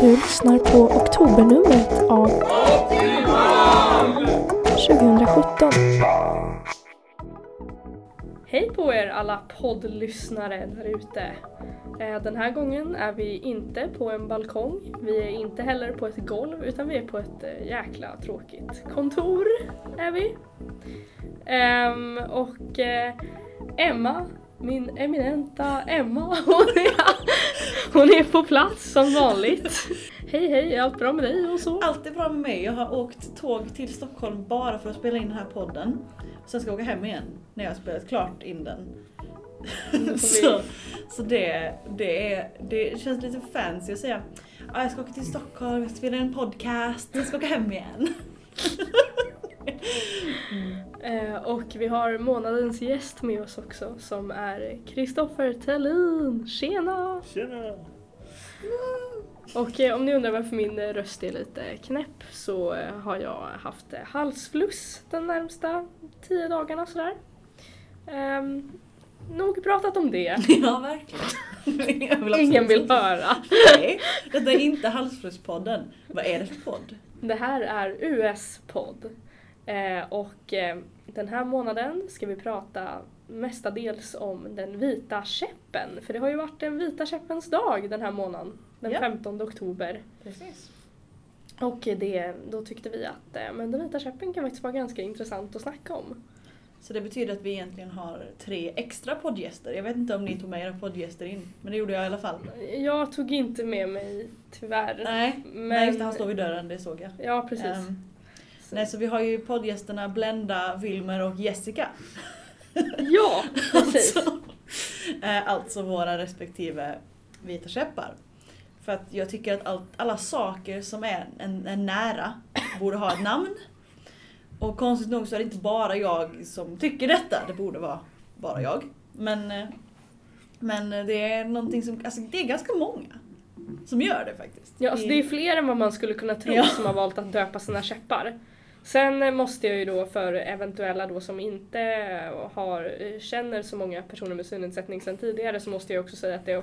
Du lyssnar på oktobernumret av 2017. Hej på er alla poddlyssnare där ute. Eh, den här gången är vi inte på en balkong, vi är inte heller på ett golv utan vi är på ett eh, jäkla tråkigt kontor. Är vi. Ehm, och eh, Emma, min eminenta Emma, hon är, hon är på plats som vanligt. Hej hej, är allt bra med dig och så? Allt är bra med mig. Jag har åkt tåg till Stockholm bara för att spela in den här podden. Sen ska jag åka hem igen när jag har spelat klart in den. Så så det, det, är, det känns lite fancy att säga ah, jag ska åka till Stockholm, jag ska spela in en podcast, jag ska åka hem igen. Eh, och vi har månadens gäst med oss också som är Kristoffer Tellin. Tjena! Tjena! Och eh, om ni undrar varför min eh, röst är lite knäpp så eh, har jag haft eh, halsfluss den närmsta tio dagarna sådär. Ehm, nog pratat om det. ja, verkligen. Jag vill Ingen vill höra. Nej, detta är inte Halsflusspodden. Vad är det för podd? Det här är US-podd. Eh, och eh, den här månaden ska vi prata mestadels om den vita käppen. För det har ju varit den vita käppens dag den här månaden. Den Ja. 15 oktober. Precis. Och det, då tyckte vi att eh, men den vita käppen kan faktiskt vara ganska intressant att snacka om. Så det betyder att vi egentligen har tre extra poddgäster. Jag vet inte om ni tog med era poddgäster in, men det gjorde jag i alla fall. Jag tog inte med mig tyvärr. Nej, men... Nej just det, han står vid dörren, det såg jag. Ja, precis. Så- nej, så vi har ju poddgästerna Blenda, Wilmer och Jessica. Ja, precis. alltså, eh, alltså våra respektive vita käppar. För att jag tycker att allt, alla saker som är en, en nära borde ha ett namn. Och konstigt nog så är det inte bara jag som tycker detta, det borde vara bara jag. Men, eh, men det är någonting som, alltså det är ganska många som gör det faktiskt. Ja, alltså det är fler än vad man skulle kunna tro Ja. som har valt att döpa sina käppar. Sen måste jag ju då för eventuella då som inte har, känner så många personer med synnedsättning sedan tidigare så måste jag också säga att det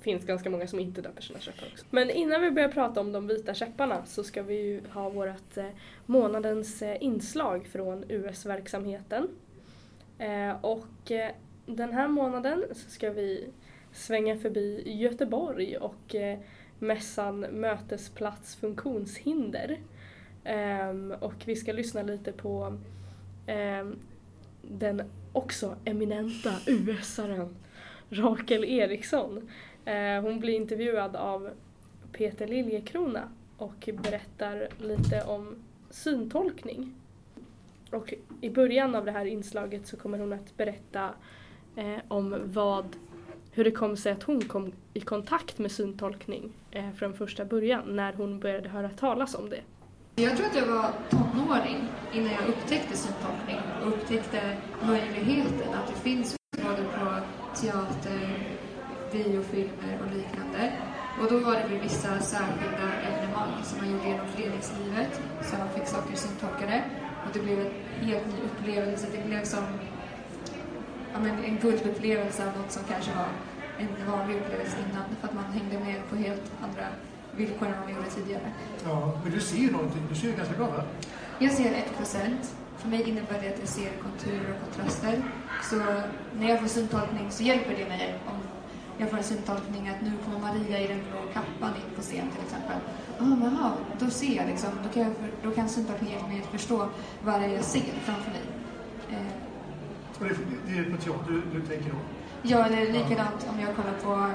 finns ganska många som inte döper sina käppar också. Men innan vi börjar prata om de vita käpparna så ska vi ju ha vårt eh, månadens eh, inslag från US-verksamheten. Eh, och den här månaden så ska vi svänga förbi Göteborg och mässan Mötesplats funktionshinder. Um, och vi ska lyssna lite på um, den också eminenta USaren Rakel Eriksson. Uh, hon blir intervjuad av Peter Liljekrona och berättar lite om syntolkning. Och i början av det här inslaget så kommer hon att berätta uh, om vad hur det kom sig att hon kom i kontakt med syntolkning uh, från första början när hon började höra talas om det. Jag tror att jag var tonåring innan jag upptäckte syntolkning och upptäckte möjligheten att det finns både på teater, biofilmer och liknande. Och då var det väl vissa särskilda evenemang som man gjorde genom föreningslivet så man fick saker syntolkade och det blev en helt ny upplevelse. Det blev som ja, men en guldupplevelse av något som kanske var en vanlig upplevelse innan för att man hängde med på helt andra villkor än vad man gjorde tidigare. Ja, men du ser ju någonting. Du ser ju ganska bra va? Jag ser 1%. För mig innebär det att jag ser konturer och kontraster. Så när jag får syntolkning så hjälper det mig om jag får en syntolkning att nu kommer Maria i den blå kappan in på scen till exempel. Ah, men aha, då ser jag liksom, då kan, jag, för- då kan syntolkning hjälpa mig att förstå vad det är jag ser framför mig. Eh, Och det, det är på teater du, du tänker då? Ja, det är likadant om jag kollar på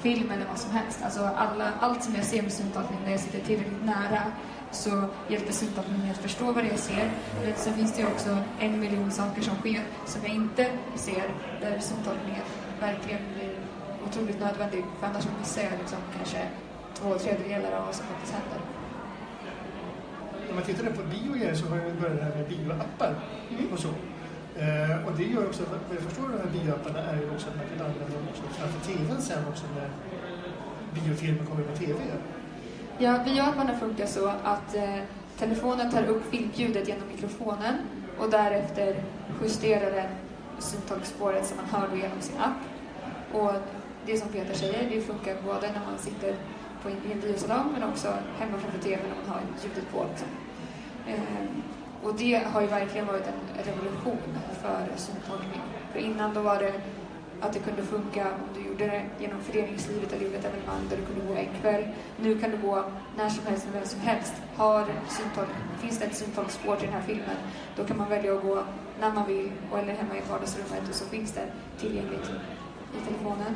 film eller vad som helst. Alltså alla, allt som jag ser med syntolkning när jag sitter tillräckligt nära så hjälper syntolkningen mig att förstå vad det är jag ser. Men sen finns det ju också en miljon saker som sker som jag inte ser där syntolkningen verkligen blir otroligt nödvändig. För annars missar jag liksom kanske två tredjedelar av vad som faktiskt händer. Om man tittar på bio så har ju börjat det här med bioappar Mm. och så. Eh, och det gör också, vad jag förstår de här bioapparna är ju också att man kan använda dem också framför TVn sen också när biofilmer kommer på TV. Ja, bioapparna funkar så att eh, telefonen tar upp filmljudet genom mikrofonen och därefter justerar den syntolkspåret som man hör genom sin app. Och det som Peter säger, det funkar både när man sitter på en, i en biosalong men också hemma framför TVn när man har ljudet på. Liksom. Eh, och det har ju verkligen varit en revolution för syntolkning. För innan då var det att det kunde funka om du gjorde det genom föreningslivet eller gjorde ett evenemang där du kunde gå en kväll. Nu kan du gå när som helst med vem som helst. Har syntolk, finns det ett syntolkspår till den här filmen, då kan man välja att gå när man vill eller hemma i vardagsrummet och så finns det tillgängligt i telefonen.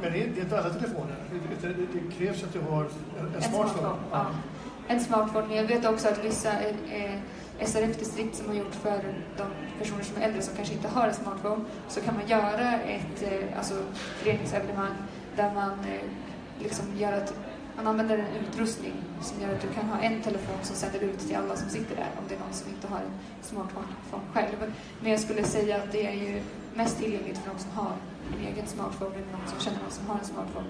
Men det är, det är inte alla telefoner. Det, det, det krävs att du har en, en smartphone. smartphone, ja. En smartphone. Men jag vet också att vissa eh, SRF-distrikt som har gjort för de personer som är äldre som kanske inte har en smartphone så kan man göra ett eh, alltså, föreningsevenemang där man eh, liksom gör att man använder en utrustning som gör att du kan ha en telefon som sänder ut till alla som sitter där om det är någon som inte har en smartphone själv. Men jag skulle säga att det är ju mest tillgängligt för de som har en egen smartphone eller någon som känner någon som har en smartphone.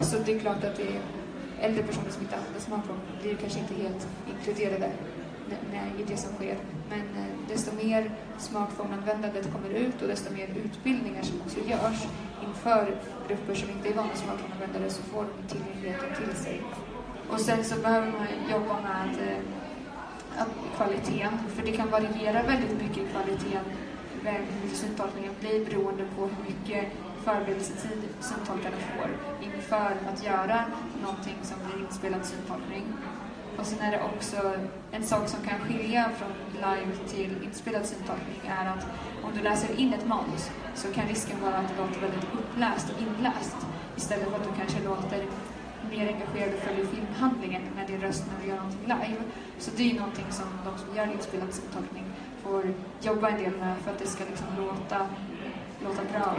Så det är klart att det är äldre personer som inte använder smartphone blir kanske inte helt inkluderade i det som sker. Men eh, desto mer smartphone-användandet kommer ut och desto mer utbildningar som också görs inför grupper som inte är vana smartphone-användare så får de tillgängligheten till sig. Och sen så behöver man jobba med eh, att kvaliteten, för det kan variera väldigt mycket i kvaliteten med hur syntolkningen blir beroende på hur mycket förberedelsetid syntolkarna får inför att göra någonting som blir inspelad syntolkning. Och sen är det också en sak som kan skilja från live till inspelad syntolkning är att om du läser in ett manus så kan risken vara att det låter väldigt uppläst och inläst istället för att du kanske låter mer engagerad och följer filmhandlingen med din röst när du gör någonting live. Så det är ju någonting som de som gör inspelad syntolkning får jobba en del med för att det ska liksom låta, låta bra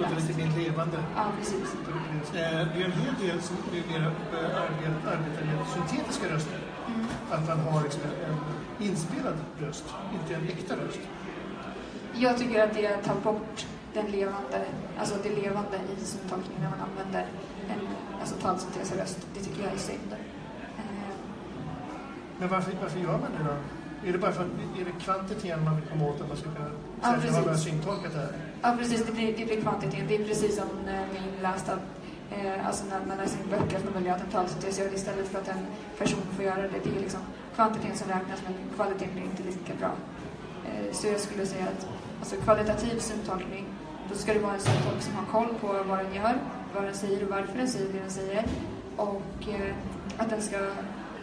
låta lite mer levande. Ja, precis. Eh, Det är en hel del som numera eh, arbet- arbetar med syntetiska röster. Mm. Att man har liksom en inspelad röst, inte en äkta röst. Jag tycker att det tar bort den levande, alltså det levande i syntolkningen när man använder en alltså talsyntes-röst. Det tycker jag är synd. Eh, Men varför, varför gör man det då? Är det bara för att är det kvantiteten man vill komma åt att man ska kunna Ja, säga att man har syntolkat det här? Ja, precis. Det blir, det blir kvantitet. Det är precis som eh, med inlästa, eh, alltså när man läser in böcker en talsyntes gör det istället för att en person får göra det. Det är liksom kvantiteten som räknas men kvaliteten blir inte lika bra. Eh, så jag skulle säga att alltså, kvalitativ syntolkning, då ska det vara en syntolk som har koll på vad den gör, vad den säger och varför den säger det den säger. Och eh, att den ska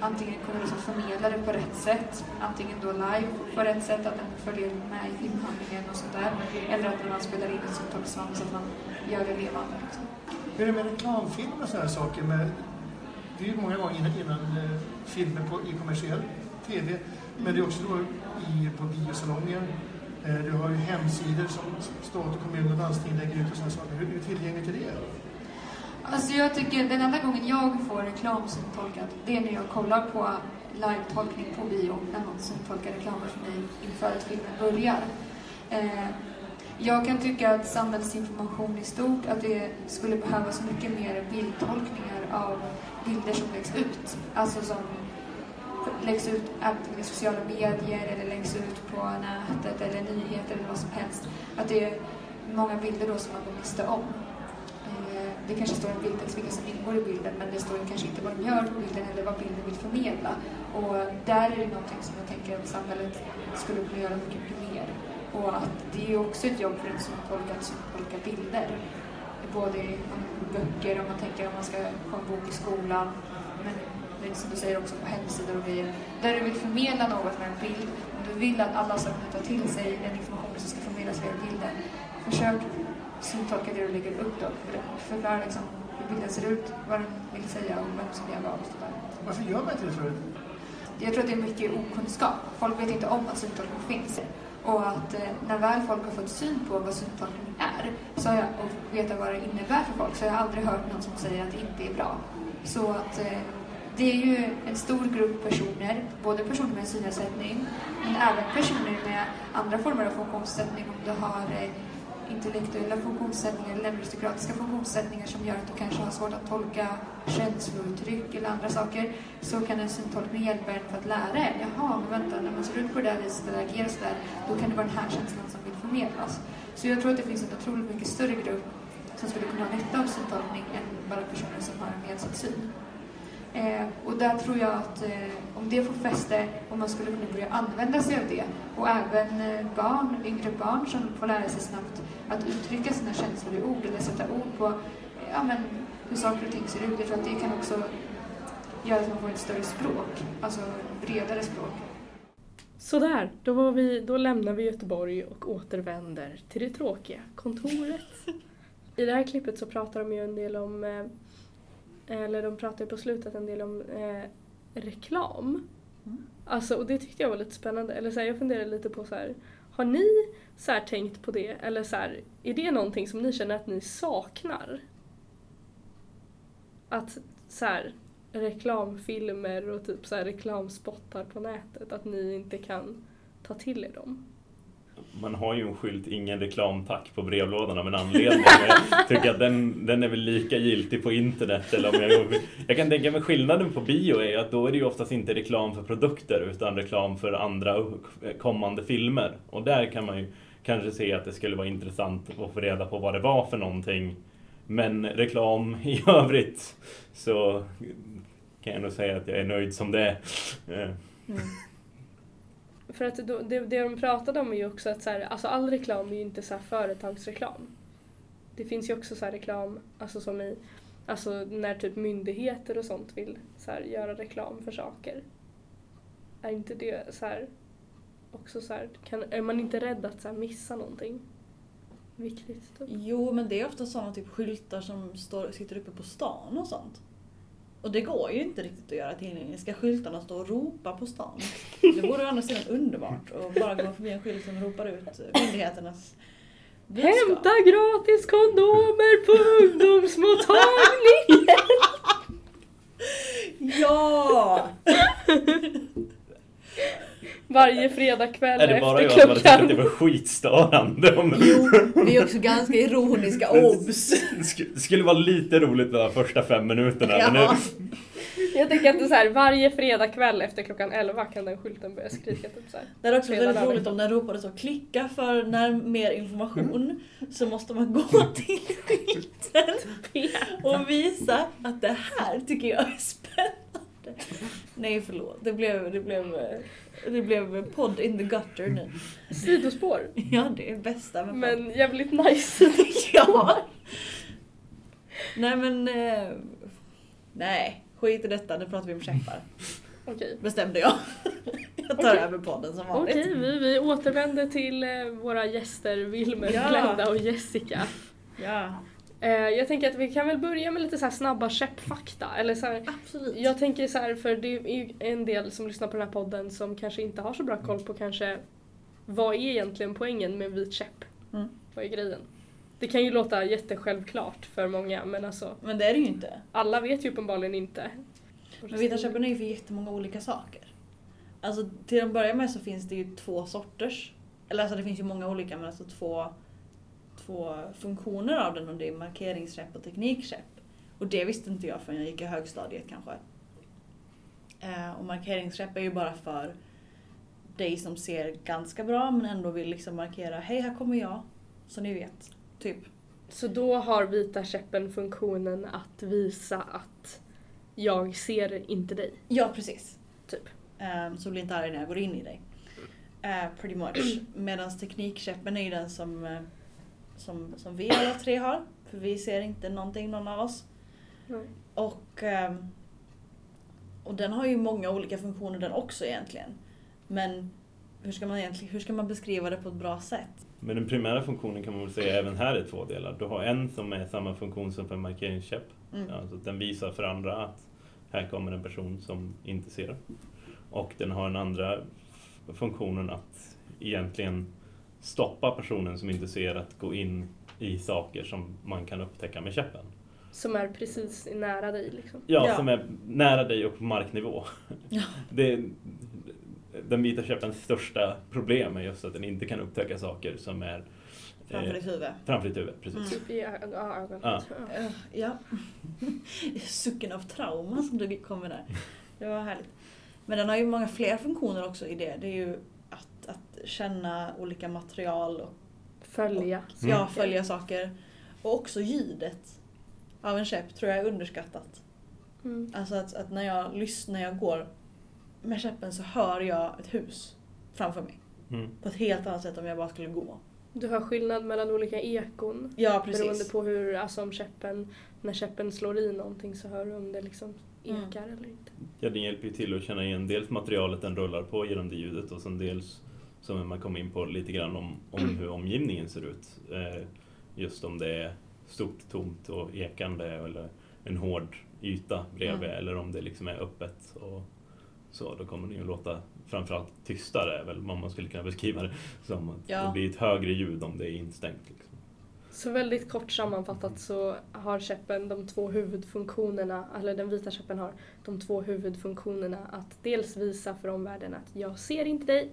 antingen kunna liksom förmedla det på rätt sätt, antingen då live på rätt sätt, att den följer med i filmhandlingen och sådär. Eller att när man spelar in ett syntolksband så att man gör det levande. Liksom. Hur är det med reklamfilm och sådana här saker? Med, det är ju många gånger innan, innan eh, filmer på, i kommersiell TV, men det är också då i, på biosalonger. Eh, du har ju hemsidor som stat, kommun och landsting lägger ut och sådana saker. Hur, hur tillgängligt är det? Alltså jag tycker den enda gången jag får reklam syntolkat, det är när jag kollar på live-tolkning på bio, när någon syntolkar reklamer för mig inför att filmen börjar. Eh, jag kan tycka att samhällsinformation i stort, att det skulle behövas mycket mer bildtolkningar av bilder som läggs ut. Alltså som läggs ut antingen i sociala medier eller läggs ut på nätet eller nyheter eller vad som helst. Att det är många bilder då som man går miste om. Det kanske står en bildtext vilka som ingår i bilden men det står kanske inte vad de gör på bilden eller vad bilden vill förmedla. Och där är det någonting som jag tänker att samhället skulle kunna göra mycket, mycket mer. Och att det är också ett jobb för en syntolk att syntolka bilder. Både i böcker, om man tänker om man ska få en bok i skolan, men det är som du säger också på hemsidor och grejer. Där du vill förmedla något med en bild, om du vill att alla ska kunna ta till sig den information som ska förmedlas via bilden, försök syntolka det du lägger upp då. Förklara liksom hur bilden ser ut, vad den vill säga och vem som gör vad och sådär. Varför gör man inte det förut? Jag tror att det är mycket okunskap. Folk vet inte om att syntolkning finns. Och att eh, när väl folk har fått syn på vad syntolkning är så har jag, och veta vad det innebär för folk så har jag aldrig hört någon som säger att det inte är bra. Så att eh, det är ju en stor grupp personer, både personer med synnedsättning men även personer med andra former av funktionssättning om du har eh, intellektuella funktionssättningar eller neuropsykiatriska funktionssättningar som gör att du kanske har svårt att tolka känslouttryck eller andra saker så kan en syntolkning hjälpa en för att lära er. Jaha, men vänta, när man ser ut på det där viset eller agerar sådär, då kan det vara den här känslan som vill förmedlas. Så jag tror att det finns en otroligt mycket större grupp som skulle kunna ha nytta av syntolkning än bara personer som har en nedsatt syn. Eh, och där tror jag att eh, om det får fäste, om man skulle kunna börja använda sig av det och även eh, barn, yngre barn som får lära sig snabbt att uttrycka sina känslor i ord eller sätta ord på ja, men, hur saker och ting ser ut. Jag tror att det kan också göra att man får ett större språk, alltså bredare språk. Sådär, då, var vi, då lämnar vi Göteborg och återvänder till det tråkiga, kontoret. I det här klippet så pratar de ju en del om, eh, eller de pratar ju på slutet en del om eh, reklam. Mm. Alltså, och det tyckte jag var lite spännande. Eller så här, jag funderade lite på så här, har ni så här tänkt på det? Eller så här, är det någonting som ni känner att ni saknar? Att så här, reklamfilmer och typ så här reklamspottar på nätet, att ni inte kan ta till er dem? Man har ju en skylt ingen reklam tack på brevlådan av en anledning. Jag tycker att den, den är väl lika giltig på internet. Eller om jag, jag kan tänka mig skillnaden på bio är att då är det ju oftast inte reklam för produkter utan reklam för andra kommande filmer. Och där kan man ju kanske se att det skulle vara intressant att få reda på vad det var för någonting. Men reklam i övrigt så kan jag nog säga att jag är nöjd som det är. Eh. Mm. För att då, det, det de pratade om är ju också att så här, alltså all reklam är ju inte så här företagsreklam. Det finns ju också så här reklam, alltså som i, alltså när typ myndigheter och sånt vill så här, göra reklam för saker. Är inte det så här, också så här, kan, är man inte rädd att så här, missa någonting viktigt? Typ? Jo, men det är ofta sådana typ skyltar som står, sitter uppe på stan och sånt. Och det går ju inte riktigt att göra tillgängligt. Ska skyltarna stå och ropa på stan? Det vore å andra sidan underbart att bara gå förbi en skylt som ropar ut myndigheternas budskap. Hämta gratis kondomer på ungdomsmottagningen! Ja! Varje fredagkväll är det bara efter jag som hade tyckt att det klockan. var skitstörande? Om, Jo, vi är också ganska ironiska. Obs! Sk- skulle vara lite roligt de första fem minuterna. Men Ja. nu, Jag tänker att det är så här, varje fredagkväll efter klockan 11 kan den skylten börja skrika typ så här. Det är också Hela väldigt roligt om den ropade så klicka för när mer information så måste man gå till skylten och visa att det här tycker jag är spännande. Nej förlåt, det blev, det blev, det blev podd in the gutter nu. Sidospår. Ja det är bästa med podd. Men jävligt nice. Ja! Nej men... Eh, nej, skit i detta, nu pratar vi om käppar. Okej. Bestämde jag. Jag tar Okej. över podden som vanligt. Okej, vi, vi återvänder till eh, våra gäster Wilmer, Ja. Glenda och Jessica. Ja, jag tänker att vi kan väl börja med lite så här snabba käppfakta. Eller så här, absolut. jag tänker så här, för det är ju en del som lyssnar på den här podden som kanske inte har så bra koll på kanske vad är egentligen poängen med vit käpp? Mm. Vad är grejen? Det kan ju låta jättesjälvklart för många men alltså Men det är det ju inte. alla vet ju uppenbarligen inte. Men vita käppen är ju för jättemånga olika saker. Alltså till att börja med så finns det ju två sorters. Eller alltså det finns ju många olika men alltså två, två funktioner av den och det är markeringskäpp och teknikkäpp. Och det visste inte jag förrän jag gick i högstadiet kanske. Eh, och markeringskäpp är ju bara för dig som ser ganska bra men ändå vill liksom markera hej här kommer jag. Så ni vet. Typ. Så då har vita käppen funktionen att visa att jag ser inte dig. Ja precis. Typ. Um, så blir inte arg när jag går in i dig. Uh, pretty much. Medan teknikkäppen är ju den som, eh, som, som vi alla tre har. För vi ser inte någonting någon av oss. Nej. Och, ehm, och den har ju många olika funktioner den också egentligen. Men hur ska man egentligen hur ska man beskriva det på ett bra sätt? men den primära funktionen kan man väl säga även här är två delar. Du har en som är samma funktion som för en markeringskäpp. Mm. Alltså den visar för andra att här kommer en person som inte ser. Och den har den andra funktionen att egentligen stoppa personen som inte ser att gå in i saker som man kan upptäcka med käppen. Som är precis nära dig liksom. Ja, Ja. som är nära dig och på marknivå. Ja. Det, den vita käppens största problem är just att den inte kan upptäcka saker som är Framför ditt huvud. framför ditt huvud. Precis. Mm. Typ i ö- ö- ögonet. Ja. Ja. Ja. Sucken av trauma som du kommer där. Det var härligt. Men den har ju många fler funktioner också i det. Det är ju att, känna olika material och Följa. ja, följa saker. Och också ljudet av en käpp tror jag är underskattat. Mm. Alltså att, att när jag lyssnar, när jag går med käppen så hör jag ett hus framför mig. Mm. På ett helt annat sätt om jag bara skulle gå. Du har skillnad mellan olika ekon. Ja Beroende precis. på hur, alltså om käppen, när käppen slår i någonting så hör du om det liksom Mm. ekar eller inte. Ja, den hjälper ju till att känna igen dels materialet den rullar på genom det ljudet och sen dels som man kom in på lite grann om, om hur omgivningen ser ut. Eh, just om det är stort, tomt och ekande eller en hård yta bredvid Mm. eller om det liksom är öppet och så. Då kommer det ju låta framförallt tystare är väl vad man skulle kunna beskriva det som. Att Ja. Det blir ett högre ljud om det är instängt. Liksom. Så väldigt kort sammanfattat så har käppen de två huvudfunktionerna, eller den vita käppen har de två huvudfunktionerna att dels visa för omvärlden att jag ser inte dig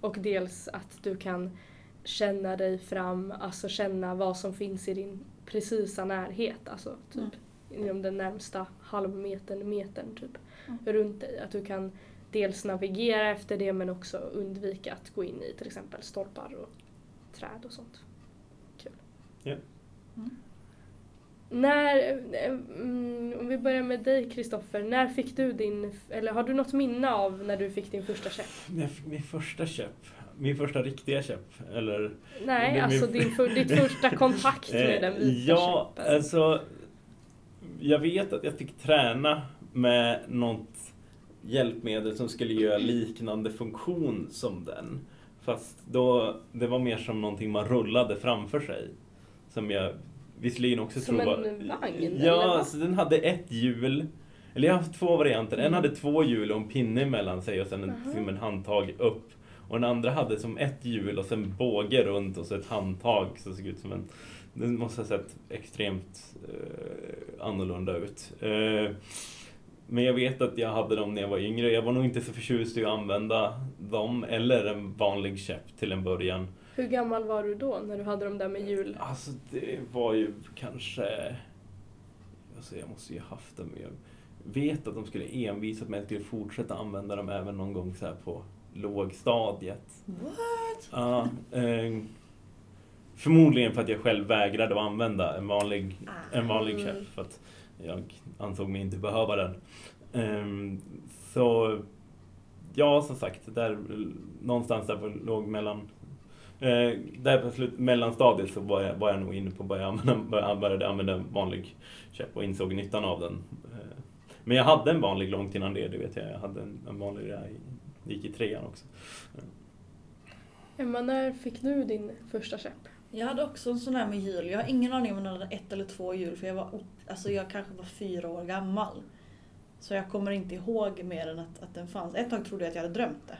och dels att du kan känna dig fram, alltså känna vad som finns i din precisa närhet, alltså typ inom den närmsta halvmetern, metern typ, Mm. runt dig. Att du kan dels navigera efter det men också undvika att gå in i till exempel stolpar och träd och sånt. Kul. Ja. Mm. När, eh, om vi börjar med dig Kristoffer, när fick du din, eller har du något minne av när du fick din första käpp? Min första käpp, min första riktiga käpp, eller Nej, är alltså min- din, för, ditt första kontakt med den Eh, vita Ja, käppen. alltså. Jag vet att jag fick träna med något hjälpmedel som skulle göra liknande funktion som den. Fast då, det var mer som någonting man rullade framför sig. Som jag visserligen också Som tror var... en vagn, Ja, vad? så den hade ett hjul. Eller jag har haft två varianter. En Mm. hade två hjul och en pinne mellan sig och sen en, som en handtag upp. Och den andra hade som ett hjul och sen båge runt och så ett handtag som såg ut som en... Den måste ha sett extremt eh, annorlunda ut. Eh, men jag vet att jag hade dem när jag var yngre. Jag var nog inte så förtjust i att använda dem eller en vanlig käpp till en början. Hur gammal var du då när du hade de där med hjul? Alltså det var ju kanske... Alltså jag måste ju haft dem. Jag vet att de skulle envisat med att jag skulle fortsätta använda dem även någon gång så här på lågstadiet. What? Ja, eh, förmodligen för att jag själv vägrade att använda en vanlig, en vanlig käpp. För att jag ansåg mig inte behöva den. Ehm, så ja, som sagt, där någonstans där på låg mellan Eh, där på slut, mellanstadiet så var jag, var jag nog inne på att börja använda, börja- började använda en vanlig käpp och insåg nyttan av den. Eh, men jag hade en vanlig långt innan det, det vet jag. Jag hade en, en vanlig där jag gick i trean också. Emma, när fick du din första käpp? Jag hade också en sån här med hjul. Jag har ingen aning om den hade ett eller två hjul för jag var, alltså jag kanske var fyra år gammal. Så jag kommer inte ihåg mer än att, att den fanns. Ett tag trodde jag att jag hade drömt det.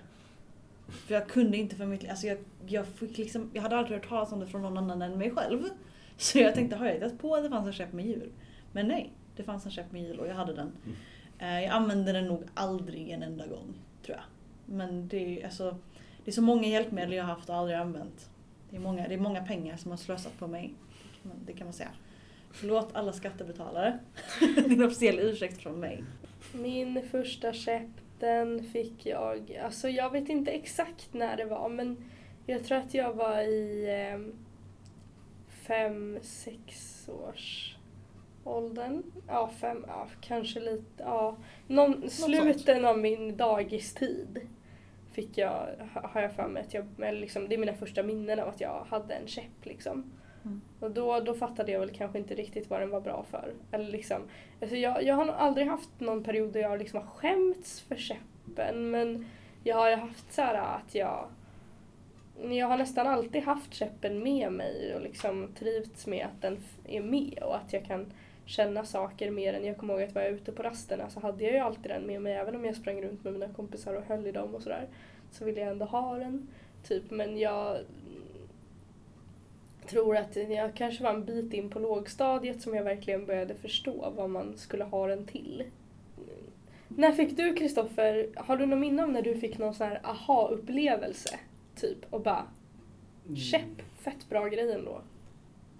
För jag kunde inte för mitt alltså jag, jag, fick liksom, jag hade aldrig hört talas om det från någon annan än mig själv. Så jag tänkte, har jag hittat på att det fanns en käpp med hjul? Men nej, det fanns en käpp med hjul och jag hade den. Eh, Jag använde den nog aldrig en enda gång, tror jag. Men det är, alltså, det är så många hjälpmedel jag har haft och aldrig använt. Det är många, det är många pengar som har slösat på mig. Det kan man, det kan man säga. Förlåt alla skattebetalare. det är en officiell ursäkt från mig. Min första käpp, den fick jag, alltså jag vet inte exakt när det var men jag tror att jag var i eh, fem, sex års åldern. Ja, fem, ja, kanske lite, ja. Någon, sluten av min dagistid fick jag, ha- har jag för mig att jag, eller liksom, det är mina första minnen av att jag hade en käpp liksom. Mm. Och då, då fattade jag väl kanske inte riktigt vad den var bra för. Eller liksom, alltså jag, jag har nog aldrig haft någon period där jag liksom har skämts för käppen men jag har ju haft så här att jag jag har nästan alltid haft käppen med mig och liksom trivts med att den är med och att jag kan känna saker mer än jag kommer ihåg att var jag ute på rasterna så hade jag ju alltid den med mig även om jag sprang runt med mina kompisar och höll i dem och sådär. Så ville jag ändå ha den. Typ men jag tror att jag kanske var en bit in på lågstadiet som jag verkligen började förstå vad man skulle ha den till. När fick du Kristoffer, har du något minne om när du fick någon sån här aha-upplevelse? Typ och bara käpp, fett bra grej ändå.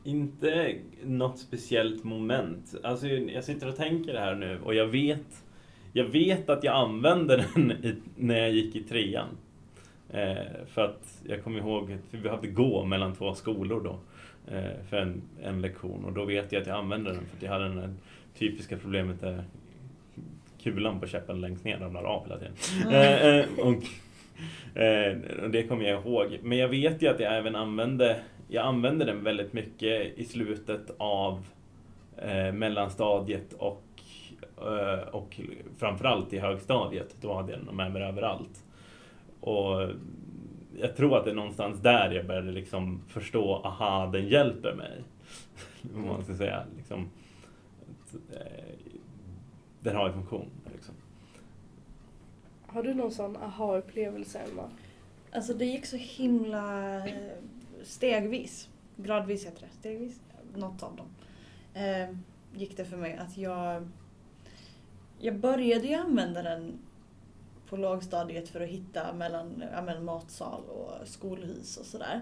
Inte något speciellt moment. Alltså, jag sitter och tänker det här nu och jag vet, jag vet att jag använde den i, när jag gick i trean. Eh, för att jag kommer ihåg att vi behövde gå mellan två skolor då. eh, för en, en lektion och då vet jag att jag använder den för att jag hade här typiska problemet där kulan på käppen längst ner ramlar av hela tiden. Eh, eh, och, eh, och det kommer jag ihåg. Men jag vet ju att jag även använde, jag använde den väldigt mycket i slutet av eh, mellanstadiet och, och framförallt i högstadiet. Då hade jag den med mig överallt. Och jag tror att det är någonstans där jag började liksom förstå, aha, den hjälper mig. Om man ska säga. Liksom, eh, den har en funktion. Liksom. Har du någon sån aha-upplevelse Emma? Alltså det gick så himla eh, stegvis. Gradvis heter det. Stegvis? Något av dem. Eh, gick det för mig att jag... Jag började ju använda den på lågstadiet för att hitta mellan, ja, mellan matsal och skolhus och sådär.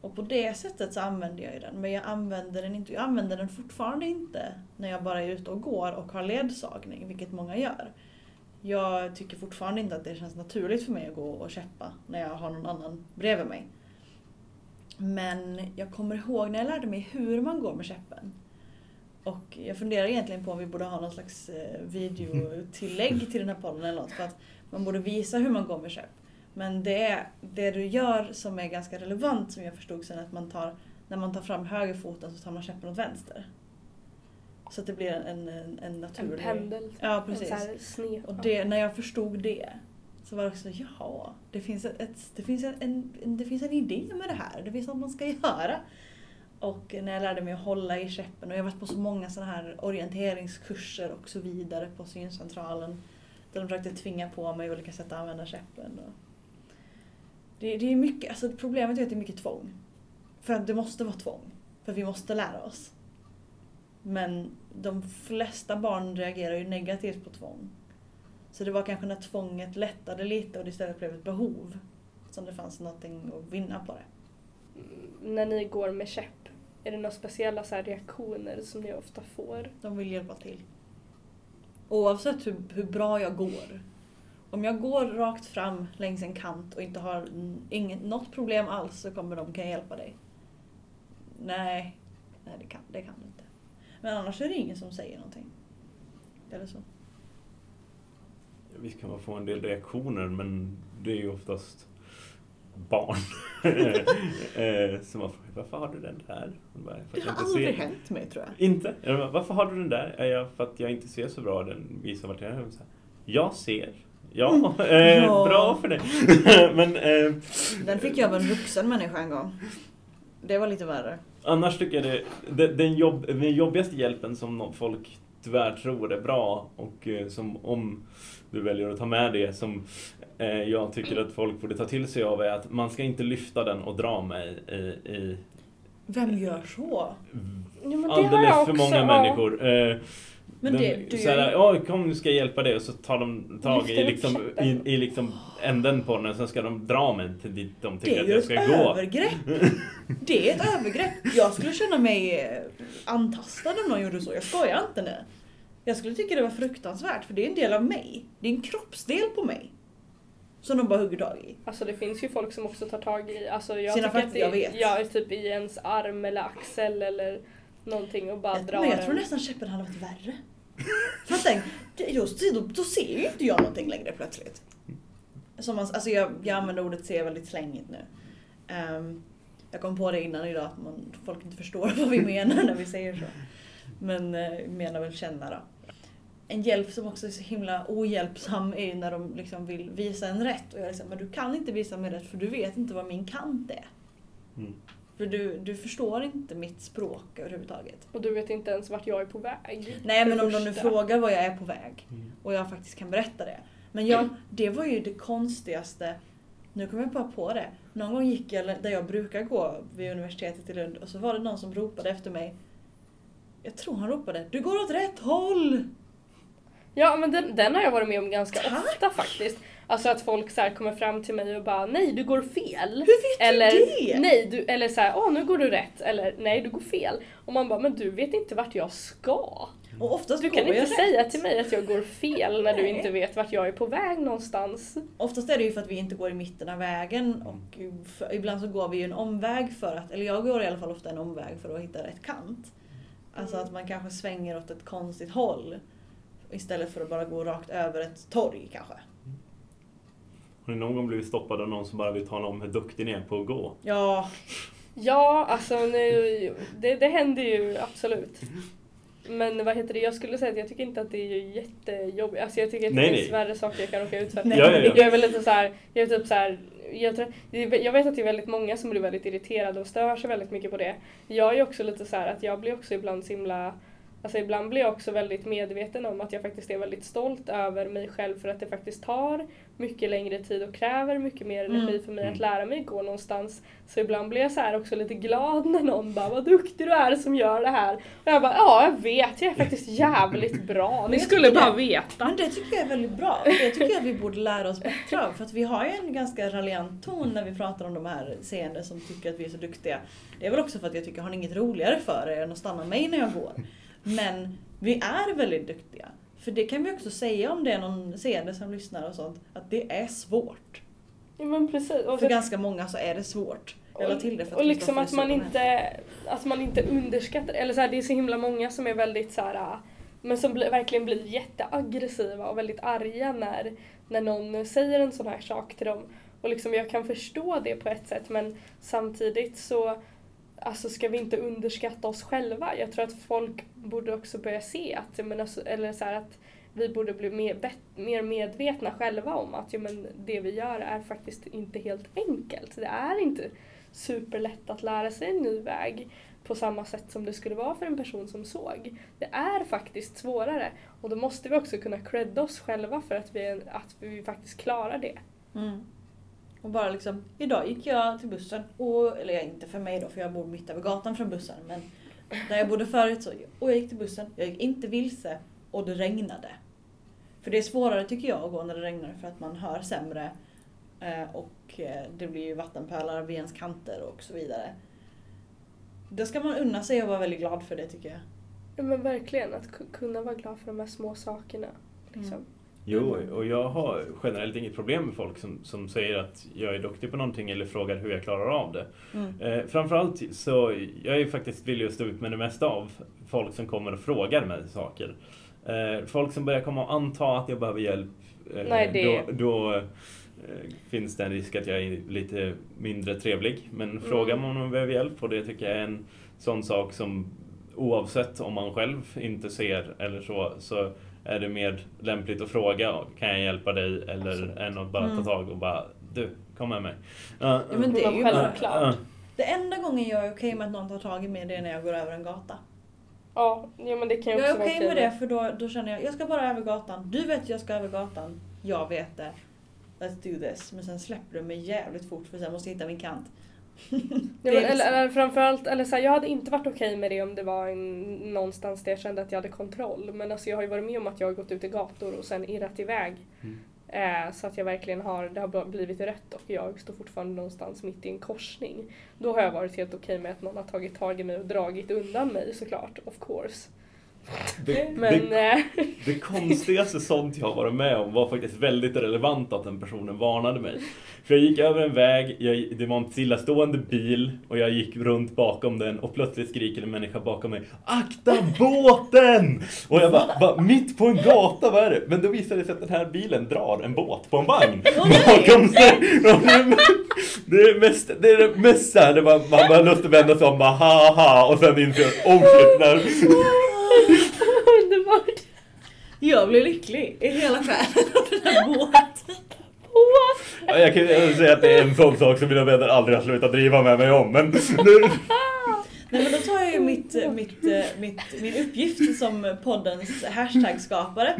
Och på det sättet så använde jag ju den. Men jag använder den inte. Jag använder den fortfarande inte när jag bara är ute och går och har ledsagning, vilket många gör. Jag tycker fortfarande inte att det känns naturligt för mig att gå och käppa när jag har någon annan bredvid mig. Men jag kommer ihåg när jag lärde mig hur man går med käppen. Och jag funderar egentligen på om vi borde ha någon slags eh, videotillägg till den här podden eller något. För att man borde visa hur man går med käpp. Men det är det du gör som är ganska relevant som jag förstod sen att man tar, när man tar fram högerfoten så tar man käppen åt vänster. Så att det blir en, en, en naturlig... En pendel. Ja, En precis. här sned. Och det, när jag förstod det så var det också, jaha, det finns, ett, det, finns en, en, det finns en idé med det här. Det finns något man ska göra. Och när jag lärde mig att hålla i käppen och jag har varit på så många sådana här orienteringskurser och så vidare på syncentralen. Där de försökte tvinga på mig olika sätt att använda käppen. Och det, det är mycket, alltså problemet är att det är mycket tvång. För att det måste vara tvång. För vi måste lära oss. Men de flesta barn reagerar ju negativt på tvång. Så det var kanske när tvånget lättade lite och det istället blev ett behov som det fanns någonting att vinna på det. När ni går med käpp, är det några speciella så reaktioner som ni ofta får? De vill hjälpa till. Oavsett hur, hur bra jag går. Om jag går rakt fram längs en kant och inte har inget, något problem alls så kommer de kunna hjälpa dig. Nej, nej det, kan, det kan du inte. Men annars är det ingen som säger någonting. Eller så. Visst kan man få en del reaktioner men det är ju oftast barn eh, som har frågat varför har du den där? Bara, "För Det har inte aldrig ser." hänt mig tror jag. Inte? Jag bara, Varför har du den där? Är jag för att jag inte ser så bra? Den visar vart jag är. Jag ser. Ja, eh, Ja. bra för dig. men eh, Den fick jag av en vuxen människa en gång. Det var lite värre. annars tycker jag det, den, jobb, den jobbigaste hjälpen som folk tyvärr tror är bra och eh, som om du väljer att ta med det som eh, jag tycker att folk borde ta till sig av är att man ska inte lyfta den och dra mig i, i Vem gör så? Ja, men det alldeles för många ja. människor. Eh, Men den, det- du så här, gör ju- ja kom nu ska jag hjälpa dig och så tar de tag i liksom, i, i liksom änden på den och sen ska de dra mig till dit de Det tycker är att jag ett ska gå. övergrepp. Det är ett övergrepp. Jag skulle känna mig eh, antastad om någon gjorde så. Jag skojar inte nu. Jag skulle tycka det var fruktansvärt för det är en del av mig. Det är en kroppsdel på mig. Som de bara hugger tag i. Alltså det finns ju folk som också tar tag i, alltså jag Sina fötter, jag vet. Ja, typ i ens arm eller axel eller någonting och bara Jag, drar men jag tror nästan käppen hade varit värre. För att tänk, det- just, då, då ser ju inte jag någonting längre plötsligt. Som man, alltså jag, jag använder ordet se väldigt slängigt nu. Ehm, jag kom på det innan idag att man, folk inte förstår vad vi menar när vi säger så. Men uh, menar väl känna då. En hjälp som också är så himla ohjälpsam är ju när de liksom vill visa en rätt och jag är liksom, men du kan inte visa mig rätt för du vet inte vad min kant är. Mm. För du, du förstår inte mitt språk överhuvudtaget. Och du vet inte ens vart jag är på väg. Nej men om de nu frågar var jag är på väg Mm. och jag faktiskt kan berätta det. Men jag, det var ju det konstigaste, nu kommer jag bara på det. Någon gång gick jag där jag brukar gå vid universitetet i Lund och så var det någon som ropade efter mig. Jag tror han ropade Du går åt rätt håll! Ja men den, den har jag varit med om ganska Tack. ofta faktiskt. Alltså att folk så kommer fram till mig och bara nej du går fel. Hur vet Eller du det? nej, du, eller så här, åh nu går du rätt. Eller nej du går fel. Och man bara men du vet inte vart jag ska. Och oftast Du kan inte rätt. säga till mig att jag går fel när du inte vet vart jag är på väg någonstans. Oftast är det ju för att vi inte går i mitten av vägen och för, ibland så går vi ju en omväg för att, eller jag går i alla fall ofta en omväg för att hitta rätt kant. Alltså att man kanske svänger åt ett konstigt håll istället för att bara gå rakt över ett torg kanske. Har ni någon gång blivit stoppad av någon som bara vill tala om hur duktig ni är på att gå? Ja, Ja, alltså nu, det, det händer ju absolut. Men vad heter det, jag skulle säga att jag tycker inte att det är jättejobbigt. Alltså jag tycker att det finns värre saker jag kan råka ut för. Nej. Ja, ja, ja. Jag är väl lite så här, jag är typ så här, jag, tror, jag vet att det är väldigt många som blir väldigt irriterade och stör sig väldigt mycket på det. Jag är också lite så här att jag blir också ibland så himla Alltså ibland blir jag också väldigt medveten om att jag faktiskt är väldigt stolt över mig själv för att det faktiskt tar mycket längre tid och kräver mycket mer Mm. energi för mig att Mm. lära mig gå någonstans. Så ibland blir jag så här också lite glad när någon bara “vad duktig du är som gör det här”. Och jag bara “ja, jag vet, jag är faktiskt jävligt bra, ni jag skulle bara det- veta”. men det tycker jag är väldigt bra. Det tycker jag att vi borde lära oss bättre av. För att vi har ju en ganska raljant ton när vi pratar om de här seende som tycker att vi är så duktiga. Det är väl också för att jag tycker, har ni inget roligare för er än att stanna mig när jag går? Men vi är väldigt duktiga. För det kan vi också säga om det är någon seende som lyssnar och sånt, att det är svårt. Ja, men precis. Och För ganska många så är det svårt. La till det för att och liksom att man, här. inte, att man inte underskattar, eller så här, det är så himla många som är väldigt så här, men som blir, verkligen blir jätteaggressiva och väldigt arga när, när någon säger en sån här sak till dem. Och liksom jag kan förstå det på ett sätt men samtidigt så alltså ska vi inte underskatta oss själva. Jag tror att folk borde också börja se att, men alltså, eller så här, att vi borde bli mer, bet, mer medvetna själva om att ja, men det vi gör är faktiskt inte helt enkelt. Det är inte superlätt att lära sig en ny väg på samma sätt som det skulle vara för en person som såg. Det är faktiskt svårare och då måste vi också kunna credda oss själva för att vi, att vi faktiskt klarar det. Mm. Och bara liksom, idag gick jag till bussen, och, eller inte för mig då för jag bor mitt över gatan från bussen, men där jag bodde förut så, och jag gick till bussen, jag gick inte vilse och det regnade. För det är svårare tycker jag att gå när det regnar för att man hör sämre eh, och eh, det blir ju vattenpölar vid ens kanter och så vidare. Då ska man unna sig och vara väldigt glad för det tycker jag. Ja men verkligen, att ku- kunna vara glad för de här små sakerna. Liksom. Mm. Jo, och jag har generellt inget problem med folk som, som säger att jag är duktig på någonting eller frågar hur jag klarar av det. Mm. Eh, framförallt så, jag är faktiskt villig att stå ut med det mesta av folk som kommer och frågar mig saker. Eh, folk som börjar komma och anta att jag behöver hjälp, eh, Nej, det- då, då finns det en risk att jag är lite mindre trevlig. Men frågar man om man behöver hjälp, och det tycker jag är en sån sak som oavsett om man själv inte ser eller så, så är det mer lämpligt att fråga, kan jag hjälpa dig? Eller Absolut. än att bara ta Mm. tag och bara, du, kom med mig. Ja, Ja, men det är ju Självklart. ja. det enda gången jag är okej med att någon tar tag i mig det är när jag går över en gata. Ja, ja men det kan ju Jag också är vara okej med det för då, då känner jag, jag ska bara över gatan. Du vet jag ska över gatan. Jag vet det. Let's do this. Men sen släpper du mig jävligt fort för sen måste jag hitta min kant. Ja, men, liksom- eller, eller framförallt, eller så här, jag hade inte varit okej med det om det var en, någonstans där jag kände att jag hade kontroll. Men alltså, jag har ju varit med om att jag har gått ut i gator och sen irrat iväg. Mm. Eh, så att jag verkligen har, det har blivit rött och jag står fortfarande någonstans mitt i en korsning. Då har jag varit helt okej med att någon har tagit tag i mig och dragit undan mig såklart, of course. Det, Men det, eh, det konstigaste sånt jag har varit med om var faktiskt väldigt relevant att den personen varnade mig. För jag gick över en väg, jag, det var en stillastående bil och jag gick runt bakom den och plötsligt skriker en människa bakom mig Akta båten! Och jag bara, bara mitt på en gata, vad är det? Men då visade det sig att den här bilen drar en båt på en vagn bakom sig. Det är- mest, det är det mest såhär, man bara lust att vända sig om, bara ha ha och sen inser jag, oh shit. underbart! Jag blir lycklig i hela själen av den här båten. Ja, Jag kan ju säga att det är en sån sak som mina vänner aldrig har slutat driva med mig om. Men nu, Nej men då tar jag ju mitt, mitt, mitt, min uppgift som poddens hashtag-skapare.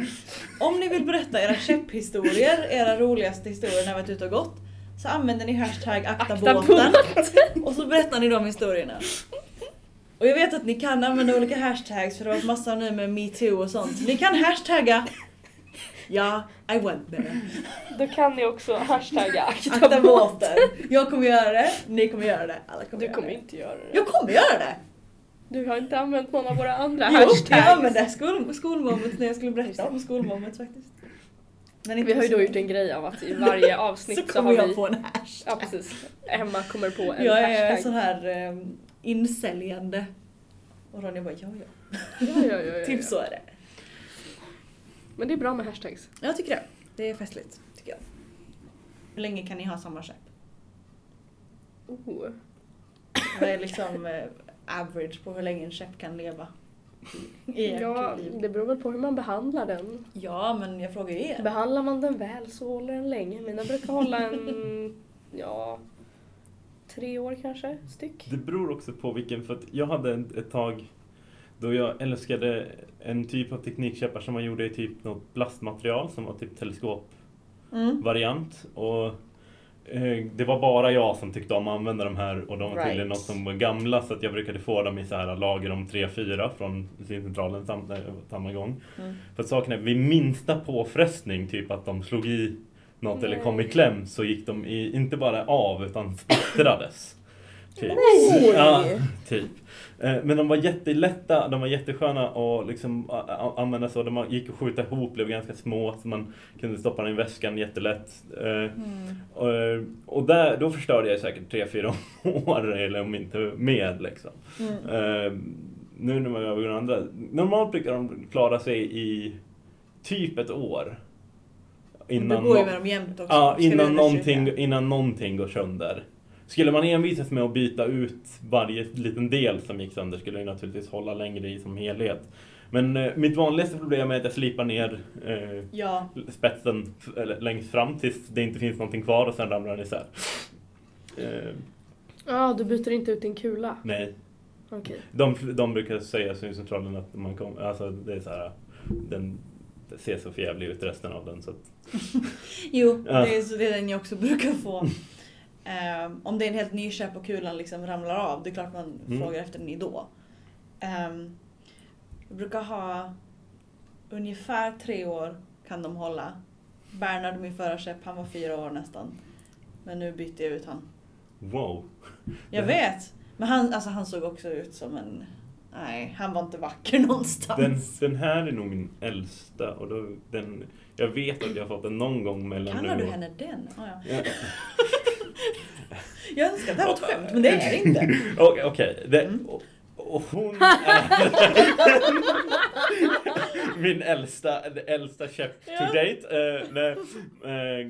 Om ni vill berätta era käpphistorier, era roligaste historier när ni varit ute och gått, så använder ni hashtag akta, Akta båten. Och så berättar ni de historierna. Och jag vet att ni kan använda olika hashtags för det har varit massa nu med metoo och sånt. Ni kan hashtagga Ja, I went there. Då kan ni också hashtagga akta, Akta båten. Jag kommer göra det, ni kommer göra det, alla kommer Du göra kommer det. inte göra det. Jag kommer göra det! Du har inte använt någon av våra andra Jo, hashtags. jag använde skol, skolmoment när jag skulle berätta om skolmoment faktiskt. Men Vi har ju då så- gjort en grej av att i varje avsnitt så så, kommer har jag vi... på en hashtag. Ja precis. Emma kommer på en jag är hashtag. sån här um, insäljande. Och Ronja bara ja ja. Ja, ja, ja, ja. Typ så är det. Men det är bra med hashtags. Jag tycker det. Det är festligt, tycker jag. Hur länge kan ni ha samma skepp? Oh. Vad är liksom eh, average på hur länge en skepp kan leva? I ert Ja, liv? det beror väl på hur man behandlar den. Ja, men jag frågar ju er. Behandlar man den väl så håller den länge. Mina brukar hålla en, ja, tre år kanske, styck. Det beror också på vilken, för att jag hade ett, ett tag då jag älskade en typ av teknikkäppar som man gjorde i typ något plastmaterial som var typ teleskopvariant. Mm. Och eh, det var bara jag som tyckte om att använda de här och de var tydligen Right. något som var gamla så att jag brukade få dem i så här lager om 3-4 från syncentralen sam, eh, samma gång. Mm. För saken är, vid minsta påfrestning, typ att de slog i något eller kom i kläm, så gick de i, inte bara av utan splittrades. Typ. Nej! Ja, typ. Eh, Men de var jättelätta, de var jättesköna att liksom använda så. De gick att skjuta ihop, blev ganska små så man kunde stoppa dem i väskan jättelätt. Eh, Mm. Och, och där, då förstörde jag säkert 3-4 år, eller om inte mer. Liksom. Mm. Eh, nu när man övergår andra. Normalt brukar de klara sig i typ ett år. Du går ju med dem jämt också. Ja, innan någonting, innan någonting går sönder. Skulle man envisas med att byta ut varje liten del som gick sönder skulle det naturligtvis hålla längre i som helhet. Men eh, mitt vanligaste problem är att jag slipar ner eh, Ja, spetsen eller, längst fram tills det inte finns någonting kvar och sen ramlar den isär. Eh, Ja, du byter inte ut din kula. nej, Okej. de, de brukar säga syncentralen att man kom, alltså det är så här, den ser så förjävlig ut resten av den så att, jo, Ja. det, är, så det är den jag också brukar få. Ehm, om det är en helt ny köp och kulan liksom ramlar av, det är klart man Mm. frågar efter den då. Ehm, jag brukar ha ungefär tre år kan de hålla. Bernhard, min förra köp, han var fyra år nästan. Men nu bytte jag ut han. wow. Jag vet! Men han, alltså, han såg också ut som en... Nej, han var inte vacker någonstans. Den, den här är nog min äldsta och då, den, jag vet att jag har fått den någon gång mellan Kallar du henne den? Ah, ja. Ja. Jag önskar att det här var ett skämt, men det är det inte. Okej, okej. Det- Mm. och, och hon är min äldsta, äldsta käpp to Ja. date. Eh, nej, eh,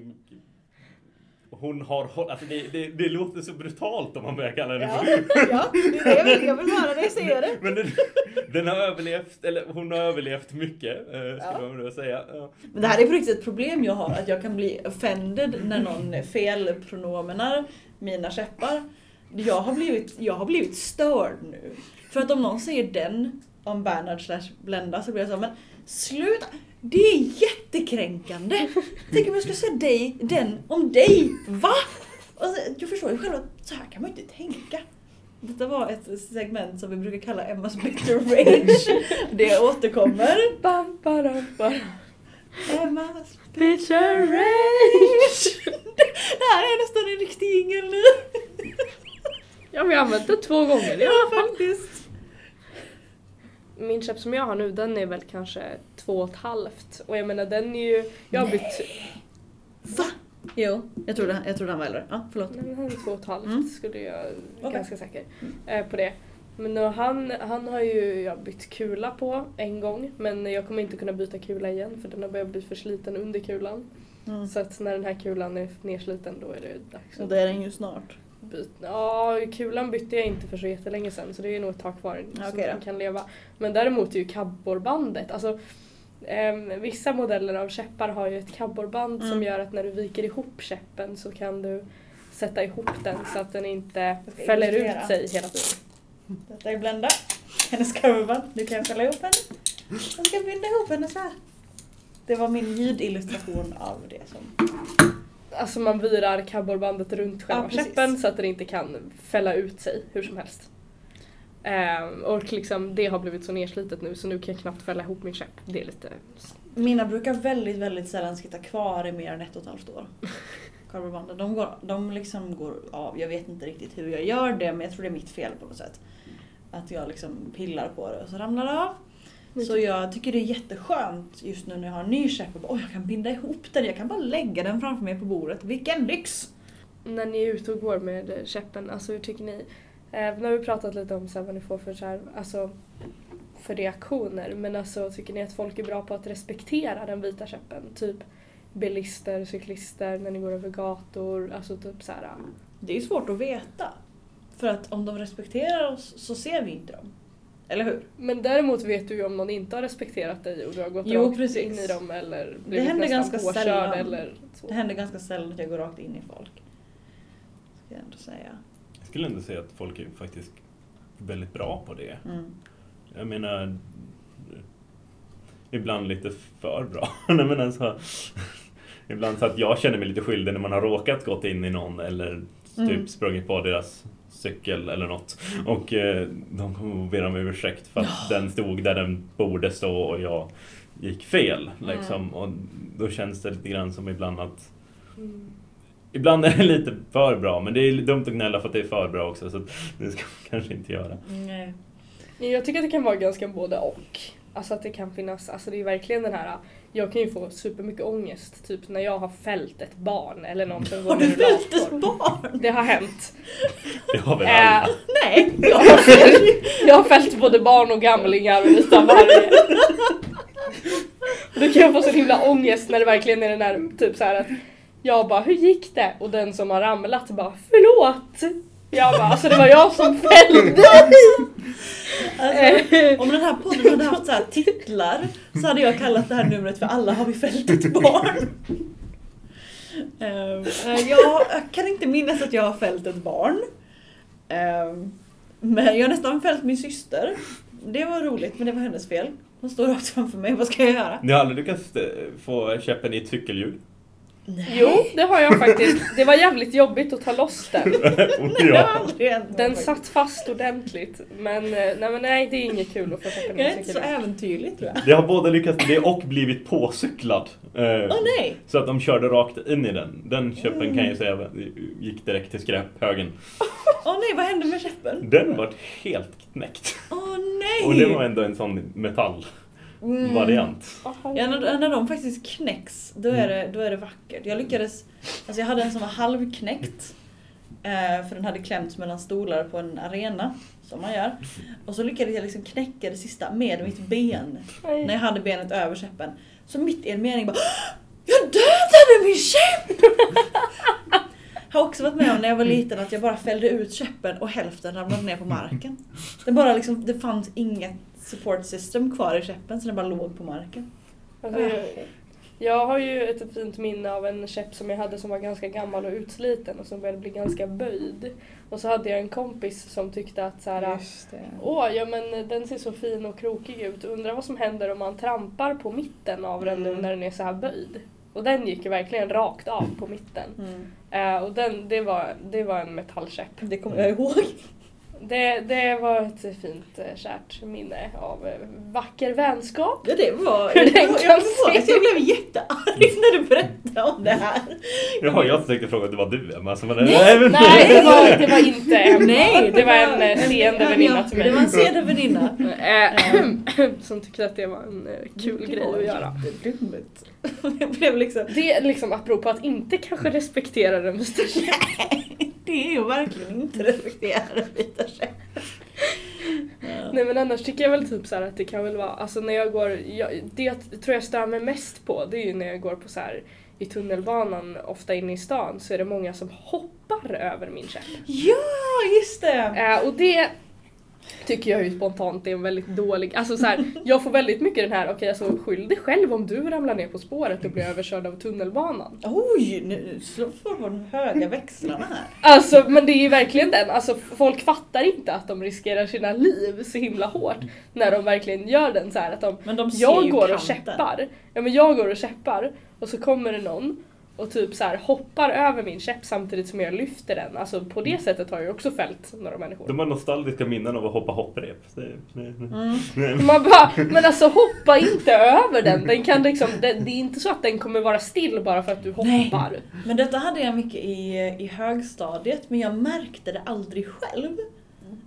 hon har håll- alltså det, det, det låter så brutalt om man börjar kalla henne Ja, för ja, det är det jag vill, jag vill höra dig säga det. Men den, den har överlevt, eller hon har överlevt mycket, eh, skulle Ja. man vilja säga. Ja. Men det här är riktigt ett problem jag har, att jag kan bli offended när någon felpronomenar mina käppar. Jag har blivit, jag har blivit störd nu. För att om någon säger den om Bernhard slash Blenda så blir jag så men sluta! Det är jättekränkande! Tänk om jag skulle säga dig, den om dig, va? Alltså, jag förstår ju själv att så här kan man ju inte tänka. Detta var ett segment som vi brukar kalla Emmas bitter rage. Det återkommer. Bam, badam, badam. Emmas Picture rage! Det här är nästan en riktig jingel nu. Ja, vi har använt det två gånger i Ja, alla fall. faktiskt. Min käpp som jag har nu, den är väl kanske två och ett halvt. Och jag menar den är ju, jag har bytt, Va? Jo, jag trodde, jag trodde han var äldre. Ja, förlåt. nej men han är två och ett halvt Mm. skulle jag, Okej. ganska säker eh, på det. Men nu, han, han har ju jag bytt kula på en gång men jag kommer inte kunna byta kula igen för den har börjat bli för sliten under kulan. Mm. Så att när den här kulan är nersliten då är det dags Och det är den ju snart. Ja, kulan bytte jag inte för så jättelänge sedan så det är nog ett tag kvar som okej den kan leva. Men däremot är ju kabborbandet, alltså ehm, vissa modeller av käppar har ju ett kabborband som Mm. gör att när du viker ihop käppen så kan du sätta ihop den så att den inte fäller illustrera. ut sig hela tiden. Detta är Blenda. Hennes coverband. Nu kan fälla ihop henne. Jag ska binda ihop henne så här. Det var min ljudillustration av det som... Alltså man virar kabborbandet runt själva Ja, käppen så att den inte kan fälla ut sig hur som helst. Ehm, och liksom det har blivit så nerslitet nu så nu kan jag knappt fälla ihop min käpp. Det är lite... Mina brukar väldigt, väldigt sällan sitta kvar i mer än ett och ett halvt år. Coverbanden. De, går, de liksom går av. Jag vet inte riktigt hur jag gör det men jag tror det är mitt fel på något sätt. att jag liksom pillar på det och så ramlar det av. Så jag tycker det är jätteskönt just nu när jag har en ny käpp och "Oj, jag kan binda ihop den, jag kan bara lägga den framför mig på bordet. Vilken lyx! När ni är ute och går med käppen, alltså hur tycker ni? Eh, nu har vi pratat lite om så här, vad ni får för, så här, alltså, för reaktioner men alltså tycker ni att folk är bra på att respektera den vita käppen? Typ bilister, cyklister, när ni går över gator, alltså typ så här. Det är svårt att veta. För att om de respekterar oss så ser vi inte dem. Eller hur? Men däremot vet du ju om någon inte har respekterat dig och du har gått Jo, rakt precis. in i dem eller blivit händer nästan ganska påkörd sällan. eller så. Det händer ganska sällan att jag går rakt in i folk. Ska jag ändå säga. Jag skulle ändå säga att folk är faktiskt väldigt bra på det. Mm. Jag menar, ibland lite för bra. Nej, men alltså, ibland så att jag känner mig lite skyldig när man har råkat gått in i någon eller typ Mm. sprungit på deras cykel eller något. Och eh, de kommer att be om ursäkt för att den stod där den borde stå och jag gick fel. Liksom. Och då känns det lite grann som ibland att Mm. Ibland är det lite för bra, men det är dumt att gnälla för att det är för bra också. Så det ska man kanske inte göra. Nej. Jag tycker att det kan vara ganska både och. Alltså att det kan finnas, alltså det är verkligen den här, jag kan ju få supermycket ångest typ när jag har fällt ett barn eller någon som går Har du fällt ett barn? Det har hänt. Det har väl Äh, alla. Nej! jag, har fällt, jag har fällt både barn och gamlingar och lite av varje. Då kan jag få så himla ångest när det verkligen är den där typ så här att jag bara hur gick det? Och den som har ramlat bara förlåt. Jag bara alltså det var jag som fällde. Alltså, om den här podden hade haft så här titlar så hade jag kallat det här numret för Alla har vi fällt ett barn. Ehm, eh, jag kan inte minnas att jag har fällt ett barn. Men jag har nästan fällt min syster. Det var roligt men det var hennes fel. Hon står rakt framför mig, vad ska jag göra? Ni har aldrig lyckats eh, få käppen i ett cykelhjul? Jo, det har jag faktiskt. Det var jävligt jobbigt att ta loss den. Det ja. Den satt fast ordentligt. Men eh, nej, men nej det är inget kul att få käppen Jag i är inte så cykeln. äventyrlig tror jag. Det har både lyckats med det och blivit påcyklad. Eh, Åh nej! Så att de körde rakt in i den. Den köpen kan jag säga gick direkt till skräphögen. Åh nej, vad hände med käppen? Den var helt knäckt. Åh nej! Och det var ändå en sån metallvariant. Ja, när, när de faktiskt knäcks, då är, det, då är det vackert. Jag lyckades, alltså jag hade en som var halvknäckt. Eh, för den hade klämts mellan stolar på en arena, som man gör. Och så lyckades jag liksom knäcka det sista med mitt ben. Nej. När jag hade benet över käppen. Så mitt i en mening bara Jag dödade min käpp! Har också varit med om när jag var liten att jag bara fällde ut käppen och hälften ramlade ner på marken. Det, bara liksom, det fanns inget support system kvar i käppen så den bara låg på marken. Alltså, jag, jag har ju ett fint minne av en käpp som jag hade som var ganska gammal och utsliten och som började bli ganska böjd. Och så hade jag en kompis som tyckte att så här. Åh, ja men den ser så fin och krokig ut. Undrar vad som händer om man trampar på mitten av den nu Mm. när den är så här böjd. Och den gick ju verkligen rakt av på mitten. Mm. Eh, och den, det, var, det var en metallkäpp. Det kommer jag ihåg. Det, det var ett fint eh, kärt minne av eh, vacker vänskap. Ja det var... Hur Jag, den jag, kan jag, se jag, jag blev jättearg när du berättade om det här. Jaha, jag tänkte fråga om det var du Emma. Alltså, men, Nej, men- Nej, det var, det var inte Emma. Nej, det var en eh, seende väninna till Det var en mig. seende väninna. Som tyckte att det var en kul Det grej var att göra. Jag blev liksom... Det är liksom apropå att inte kanske respektera den käppen. Det är ju verkligen inte respektera den vita käppen. Ja. Nej men annars tycker jag väl typ så att det kan väl vara, alltså när jag går, jag, det jag tror jag stör mig mest på det är ju när jag går på så här i tunnelbanan, ofta inne i stan, så är det många som hoppar över min käpp. Ja, just det! Eh, och det tycker jag ju spontant är en väldigt dålig, alltså så här, jag får väldigt mycket den här, okej alltså skyll dig själv om du ramlar ner på spåret och blir överkörd av tunnelbanan. Oj, nu slår de höga växlarna här. Alltså men det är ju verkligen den, alltså folk fattar inte att de riskerar sina liv så himla hårt när de verkligen gör den så här att de de jag går och kanten. käppar, ja men jag går och käppar och så kommer det någon och typ så här hoppar över min käpp samtidigt som jag lyfter den. Alltså på det sättet har jag också fällt några människor. De har nostalgiska minnen av att hoppa hopprep. Mm. Man bara, men alltså hoppa inte över den. Den kan liksom, det, det är inte så att den kommer vara still bara för att du Nej. hoppar. Men detta hade jag mycket i, i högstadiet men jag märkte det aldrig själv.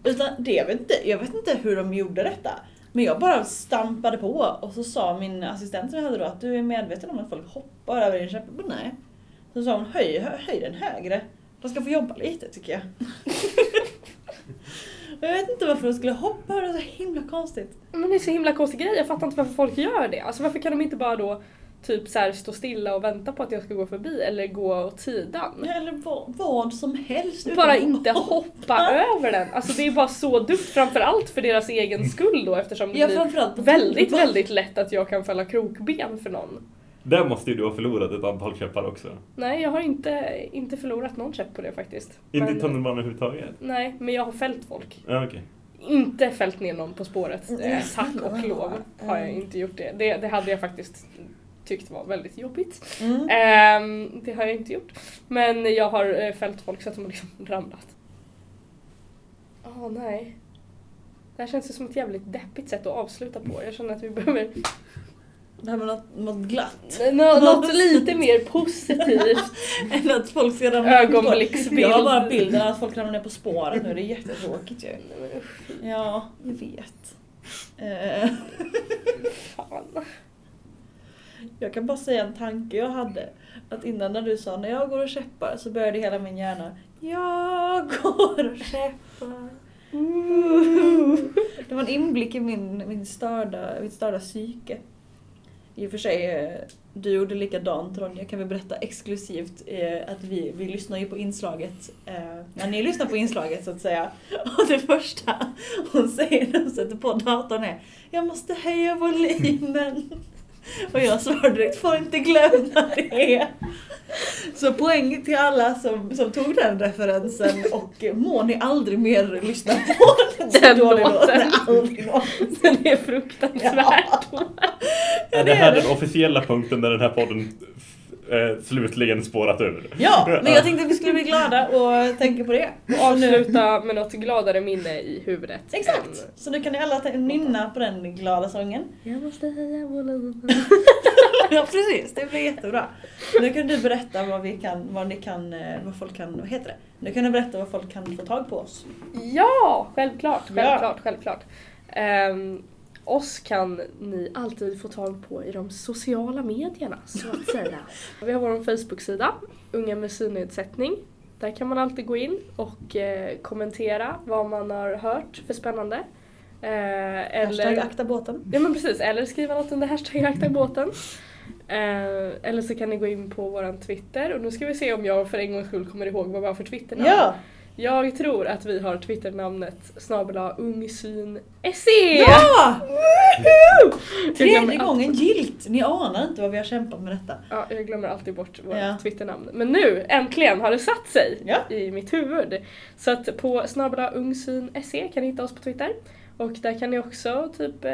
Utan det, jag, vet inte, jag vet inte hur de gjorde detta. Men jag bara stampade på och så sa min assistent som jag hade då att du är medveten om att folk hoppar över din käpp? Nej. Så sa hon höj, hö- höj den högre. De ska få jobba lite tycker jag. Jag vet inte varför de skulle hoppa över det, det är så himla konstigt. Men det är så himla konstig grej, jag fattar inte varför folk gör det. Alltså varför kan de inte bara då typ så här stå stilla och vänta på att jag ska gå förbi eller gå åt sidan? Eller vad, vad som helst. Bara inte hoppa över den. Alltså det är bara så dumt, framförallt för deras egen skull då eftersom det Ja, blir väldigt, väldigt lätt att jag kan fälla krokben för någon. Där måste ju du ha förlorat ett antal käppar också. Nej, jag har inte, inte förlorat någon käpp på det faktiskt. Inte i tunnelbanan överhuvudtaget. Nej, men jag har fällt folk. Ja, okej. Inte fällt ner någon på spåret. Eh, tack och lov har jag inte gjort det. det. Det hade jag faktiskt tyckt var väldigt jobbigt. Mm. Ehm, det har jag inte gjort. Men jag har eh, fällt folk så att de har liksom ramlat. Åh nej. Det här känns ju som ett jävligt deppigt sätt att avsluta på. Jag känner att vi behöver Det här med något, något glatt. nå- något lite mer positivt. Än att folk ska ramla. Ögonblicksbild. Jag har bara bilden att folk ramlar ner på spåret nu, det är jättetråkigt ju. Ja, jag vet. Eh, Fan. Jag kan bara säga en tanke jag hade. Att innan när du sa när jag går och käppar så började hela min hjärna Jag går och käppar. Det var en inblick i min, min störda, mitt störda psyke. I och för sig, eh, du gjorde likadant Ronja, kan vi berätta exklusivt eh, att vi, vi lyssnar ju på inslaget, eh, när ni lyssnar på inslaget så att säga. Och det första hon säger när hon sätter på datorn är Jag måste höja volymen. Och jag svarade direkt, får inte glömma det. Så poäng till alla som, som tog den referensen och må ni aldrig mer lyssna på den. Så Den dålig låt. låten. Nej, aldrig någonsin. Den är fruktansvärt. Är det här den officiella punkten där den här podden eh, slutligen spårat ur? Ja, men jag tänkte att vi skulle bli glada och tänka på det. Och avsluta med något gladare minne i huvudet. Exakt! än- Så nu kan ni alla ta- nynna på den glada sången. Jag måste höja volymen. Ja precis, det blir jättebra. Nu kan du berätta vad vi kan, vad ni kan, eh, vad folk kan, vad heter det? Nu kan du berätta vad folk kan få tag på oss. Ja, självklart, Ja. självklart, självklart. Oss kan ni alltid få tag på i de sociala medierna, så att säga. Vi har vår Facebook-sida, Unga med synnedsättning. Där kan man alltid gå in och eh, kommentera vad man har hört för spännande. Eh, Hashtag eller, akta båten. ja men precis, eller skriva något under hashtag akta båten. Eh, eller så kan ni gå in på våran Twitter och nu ska vi se om jag för en gångs skull kommer ihåg vad vi har för Twitternamn. Ja! Jag tror att vi har Twitternamnet snabela ungsyn.se! Ja! Glömmer Tredje alltid- gången gilt! Ni anar inte vad vi har kämpat med detta. Ja, jag glömmer alltid bort vårt Ja. Twitternamn. Men nu, äntligen, har det satt sig Ja. i mitt huvud. Så att på snabela ungsyn.se kan ni hitta oss på Twitter. Och där kan ni också typ eh,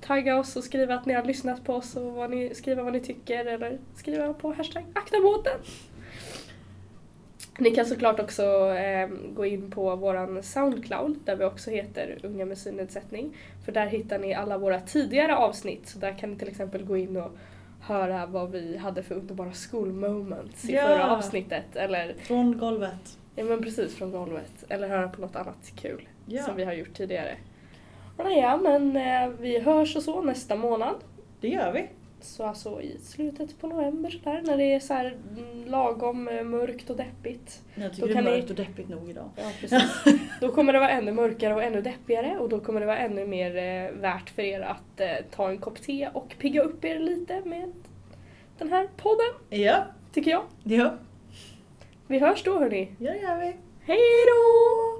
tagga oss och skriva att ni har lyssnat på oss och vad ni, skriva vad ni tycker eller skriva på hashtag aktabåten. Ni kan såklart också eh, gå in på våran Soundcloud där vi också heter Unga med synnedsättning. För där hittar ni alla våra tidigare avsnitt. Så där kan ni till exempel gå in och höra vad vi hade för underbara skolmoments i Ja. förra avsnittet. Eller, Från golvet. ja men precis från golvet. Eller höra på något annat kul Ja. som vi har gjort tidigare. Och ja, men eh, vi hörs och så nästa månad. Det gör vi. Så alltså i slutet på november sådär när det är så här lagom eh, mörkt och deppigt. Jag Då tycker det är kan ni- mörkt och deppigt nog idag. Ja, precis. då kommer det vara ännu mörkare och ännu deppigare och då kommer det vara ännu mer eh, värt för er att eh, ta en kopp te och pigga upp er lite med den här podden, Ja, tycker jag. ja. Vi hörs då hörni. Ja, det gör vi. Hej då!